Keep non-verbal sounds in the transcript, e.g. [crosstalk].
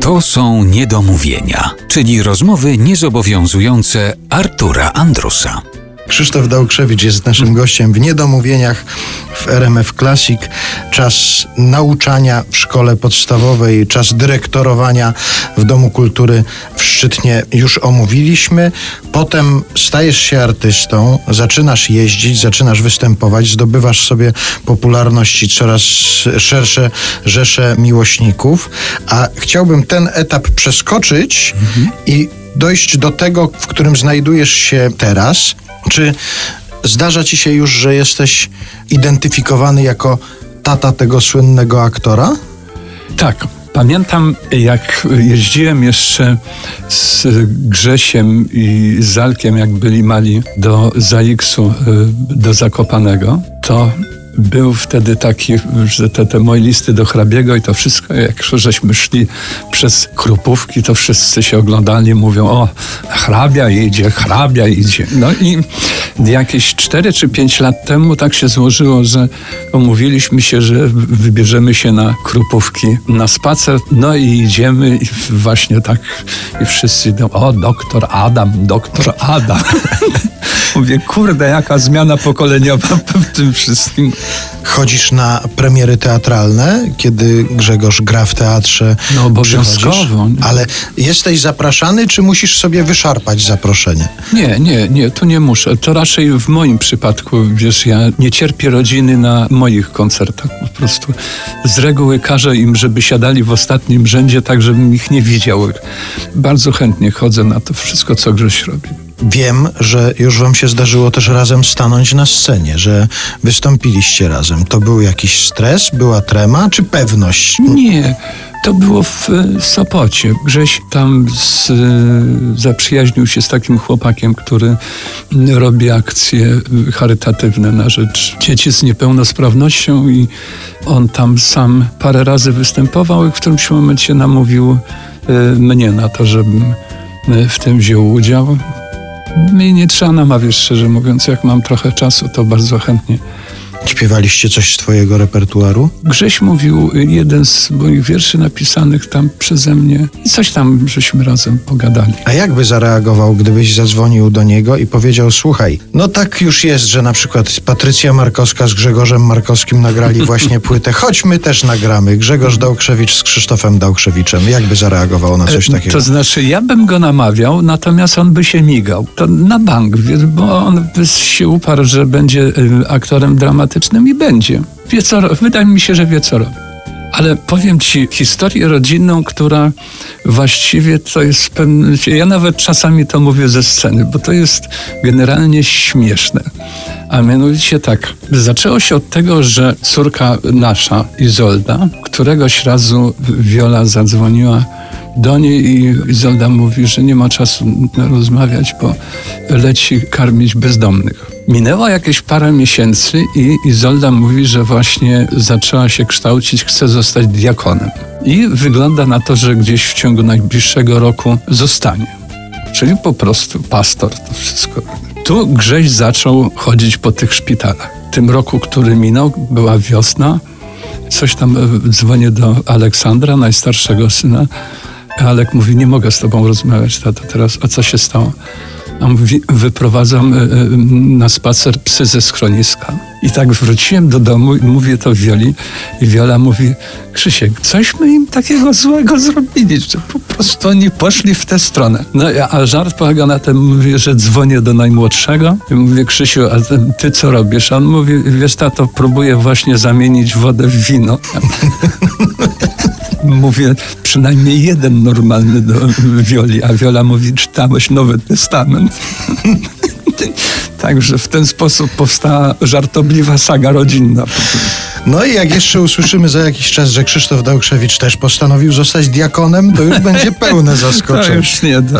To są niedomówienia, czyli rozmowy niezobowiązujące Artura Andrusa. Krzysztof Dałkrzewicz jest naszym gościem w Niedomówieniach w RMF Classic. Czas nauczania w szkole podstawowej, czas dyrektorowania w Domu Kultury Szczytnie już omówiliśmy. Potem stajesz się artystą, zaczynasz jeździć, zaczynasz występować, zdobywasz sobie popularność i coraz szersze rzesze miłośników. A chciałbym ten etap przeskoczyć i dojść do tego, w którym znajdujesz się teraz. Czy zdarza ci się już, że jesteś identyfikowany jako tata tego słynnego aktora? Tak. Pamiętam, jak jeździłem jeszcze z Grzesiem i Zalkiem, jak byli mali, do Zaiksu, y, do Zakopanego, to był wtedy taki, że te, te moje listy do hrabiego i to wszystko, jak żeśmy szli przez Krupówki, to wszyscy się oglądali, mówią, o, hrabia idzie, hrabia idzie. No i jakieś 4 czy 5 lat temu tak się złożyło, że umówiliśmy się, że wybierzemy się na Krupówki na spacer, no i idziemy i właśnie tak i wszyscy idą, o, doktor Adam, doktor Adam. [laughs] Mówię, kurde, jaka zmiana pokoleniowa [laughs] w tym wszystkim. Chodzisz na premiery teatralne, kiedy Grzegorz gra w teatrze? No obowiązkowo. Ale jesteś zapraszany, czy musisz sobie wyszarpać zaproszenie? Nie, nie, nie, tu nie muszę. To raczej w moim przypadku, wiesz, ja nie cierpię rodziny na moich koncertach. Po prostu z reguły każę im, żeby siadali w ostatnim rzędzie, tak żebym ich nie widział. Bardzo chętnie chodzę na to wszystko, co Grześ robi. Wiem, że już wam się zdarzyło też razem stanąć na scenie, że wystąpiliście razem. To był jakiś stres, była trema czy pewność? Nie. To było w Sopocie. Grześ tam z, zaprzyjaźnił się z takim chłopakiem, który robi akcje charytatywne na rzecz dzieci z niepełnosprawnością i on tam sam parę razy występował i w którymś momencie namówił e, mnie na to, żebym e, w tym wziął udział. Mnie nie trzeba namawiać, szczerze mówiąc. Jak mam trochę czasu, to bardzo chętnie. Śpiewaliście coś z twojego repertuaru? Grześ mówił jeden z moich wierszy napisanych tam przeze mnie i coś tam żeśmy razem pogadali. A jak by zareagował, gdybyś zadzwonił do niego i powiedział, słuchaj, no tak już jest, że na przykład Patrycja Markowska z Grzegorzem Markowskim nagrali właśnie [laughs] płytę, choć my też nagramy. Grzegorz Dałkrzewicz z Krzysztofem Dałkrzewiczem. Jak by zareagował na coś takiego? To znaczy, ja bym go namawiał, natomiast on by się migał. To na bank, bo on by się uparł, że będzie y, aktorem dramatycznym i będzie. Wie co, wydaje mi się, że wie co robi. Ale powiem ci historię rodzinną, która właściwie to jest w pewnym... Ja nawet czasami to mówię ze sceny, bo to jest generalnie śmieszne. A mianowicie tak, zaczęło się od tego, że córka nasza, Izolda, któregoś razu Wiola zadzwoniła do niej i Izolda mówi, że nie ma czasu rozmawiać, bo leci karmić bezdomnych. Minęło jakieś parę miesięcy i Izolda mówi, że właśnie zaczęła się kształcić, chce zostać diakonem. I wygląda na to, że gdzieś w ciągu najbliższego roku zostanie. Czyli po prostu pastor to wszystko. Tu Grześ zaczął chodzić po tych szpitalach. W tym roku, który minął, była wiosna. Coś tam e, dzwonię do Aleksandra, najstarszego syna. Alek mówi, nie mogę z tobą rozmawiać, tato, teraz. A co się stało? Wyprowadzam e, e, na spacer psy ze schroniska. I tak wróciłem do domu i mówię to Wioli. I Wiola mówi, Krzysiek, cośmy im takiego złego zrobili, że po prostu oni poszli w tę stronę. No a żart polega na tym, mówię, że dzwonię do najmłodszego i mówię, Krzysiu, a ty co robisz? A on mówi, wiesz tato, próbuję właśnie zamienić wodę w wino. [laughs] mówię, przynajmniej jeden normalny do Wioli, a Wiola mówi, czytałeś Nowy Testament. [laughs] Także w ten sposób powstała żartobliwa saga rodzinna. No i jak jeszcze usłyszymy za jakiś czas, że Krzysztof Dałkrzewicz też postanowił zostać diakonem, to już będzie pełne zaskoczenie. [laughs] To już nie, to...